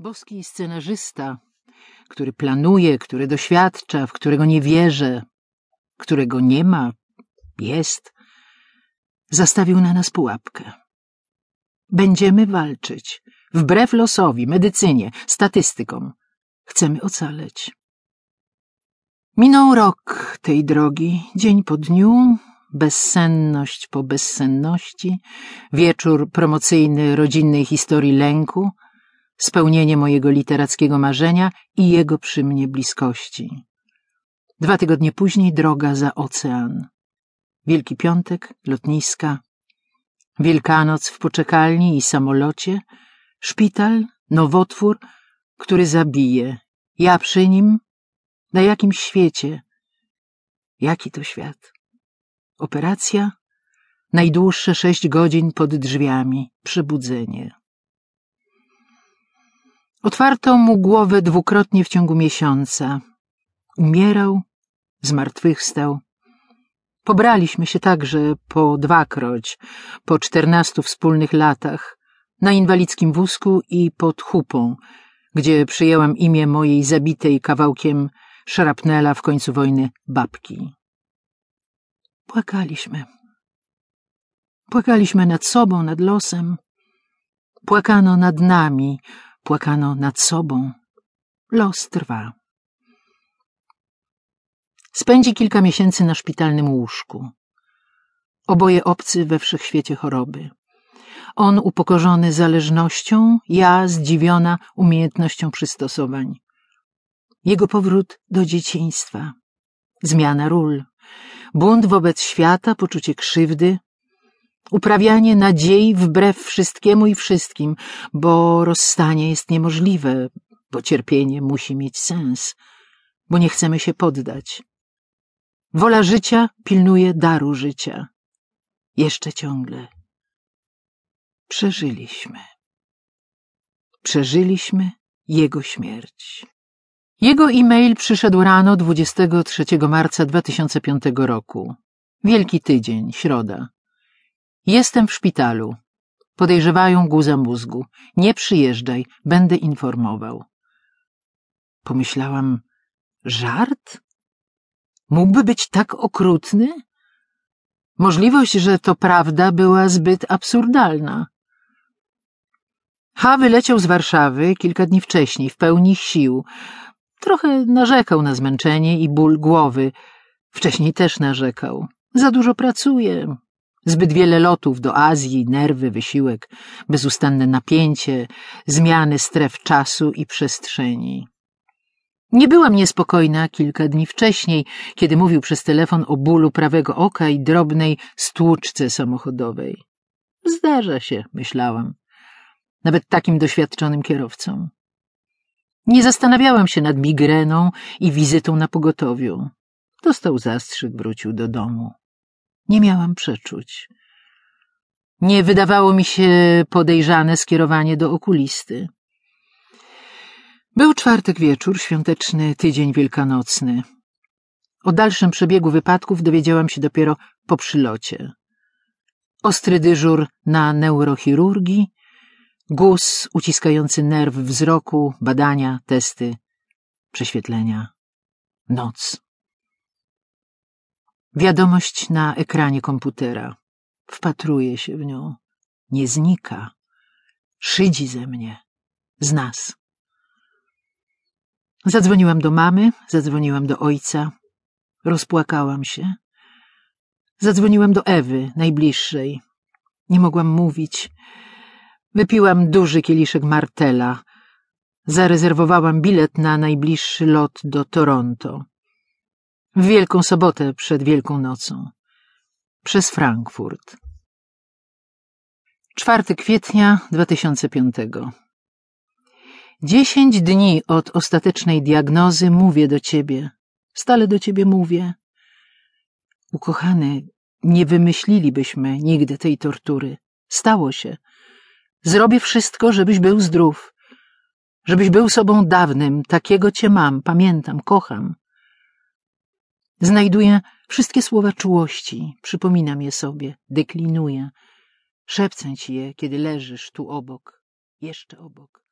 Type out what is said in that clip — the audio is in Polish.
Boski scenarzysta, który planuje, który doświadcza, w którego nie wierzę, którego nie ma, jest, zastawił na nas pułapkę. Będziemy walczyć, wbrew losowi, medycynie, statystykom. Chcemy ocaleć. Minął rok tej drogi, dzień po dniu, bezsenność po bezsenności, wieczór promocyjny rodzinnej historii lęku, spełnienie mojego literackiego marzenia i jego przy mnie bliskości. Dwa tygodnie później droga za ocean. Wielki Piątek, lotniska, Wielkanoc w poczekalni i samolocie, szpital, nowotwór, który zabije. Ja przy nim, na jakim świecie? Jaki to świat? Operacja? Najdłuższe sześć godzin pod drzwiami. Przebudzenie. Otwarto mu głowę dwukrotnie w ciągu miesiąca. Umierał, zmartwychwstał. Pobraliśmy się także po dwakroć, po czternastu wspólnych latach, na inwalidzkim wózku i pod chupą, gdzie przyjęłam imię mojej zabitej kawałkiem szarapnela w końcu wojny babki. Płakaliśmy. Płakaliśmy nad sobą, nad losem. Płakano nad nami, płakano nad sobą. Los trwa. Spędzi kilka miesięcy na szpitalnym łóżku. Oboje obcy we wszechświecie choroby. On upokorzony zależnością, ja zdziwiona umiejętnością przystosowań. Jego powrót do dzieciństwa. Zmiana ról. Bunt wobec świata, poczucie krzywdy. Uprawianie nadziei wbrew wszystkiemu i wszystkim, bo rozstanie jest niemożliwe, bo cierpienie musi mieć sens, bo nie chcemy się poddać. Wola życia pilnuje daru życia. Jeszcze ciągle. Przeżyliśmy. Przeżyliśmy jego śmierć. Jego e-mail przyszedł rano 23 marca 2005 roku. Wielki tydzień, środa. Jestem w szpitalu. Podejrzewają guza mózgu. Nie przyjeżdżaj, będę informował. Pomyślałam, żart? Mógłby być tak okrutny? Możliwość, że to prawda, była zbyt absurdalna. H. wyleciał z Warszawy kilka dni wcześniej, w pełni sił. Trochę narzekał na zmęczenie i ból głowy. Wcześniej też narzekał. Za dużo pracuje. Zbyt wiele lotów do Azji, nerwy, wysiłek, bezustanne napięcie, zmiany stref czasu i przestrzeni. Nie byłam niespokojna kilka dni wcześniej, kiedy mówił przez telefon o bólu prawego oka i drobnej stłuczce samochodowej. Zdarza się, myślałam, nawet takim doświadczonym kierowcom. Nie zastanawiałam się nad migreną i wizytą na pogotowiu. Dostał zastrzyk, wrócił do domu. Nie miałam przeczuć. Nie wydawało mi się podejrzane skierowanie do okulisty. Był czwartek wieczór, świąteczny tydzień wielkanocny. O dalszym przebiegu wypadków dowiedziałam się dopiero po przylocie. Ostry dyżur na neurochirurgii, guz uciskający nerw wzroku, badania, testy, prześwietlenia. Noc. Wiadomość na ekranie komputera. Wpatruję się w nią. Nie znika. Szydzi ze mnie. Z nas. Zadzwoniłam do mamy, zadzwoniłam do ojca. Rozpłakałam się. Zadzwoniłam do Ewy, najbliższej. Nie mogłam mówić. Wypiłam duży kieliszek martela. Zarezerwowałam bilet na najbliższy lot do Toronto. W Wielką Sobotę przed Wielką Nocą. Przez Frankfurt. 4 kwietnia 2005 Dziesięć dni od ostatecznej diagnozy mówię do ciebie. Stale do ciebie mówię. Ukochany, nie wymyślilibyśmy nigdy tej tortury. Stało się. Zrobię wszystko, żebyś był zdrów. Żebyś był sobą dawnym. Takiego cię mam. Pamiętam, kocham. Znajduję wszystkie słowa czułości. Przypominam je sobie. Deklinuję. Szepcę ci je, kiedy leżysz tu obok. Jeszcze obok.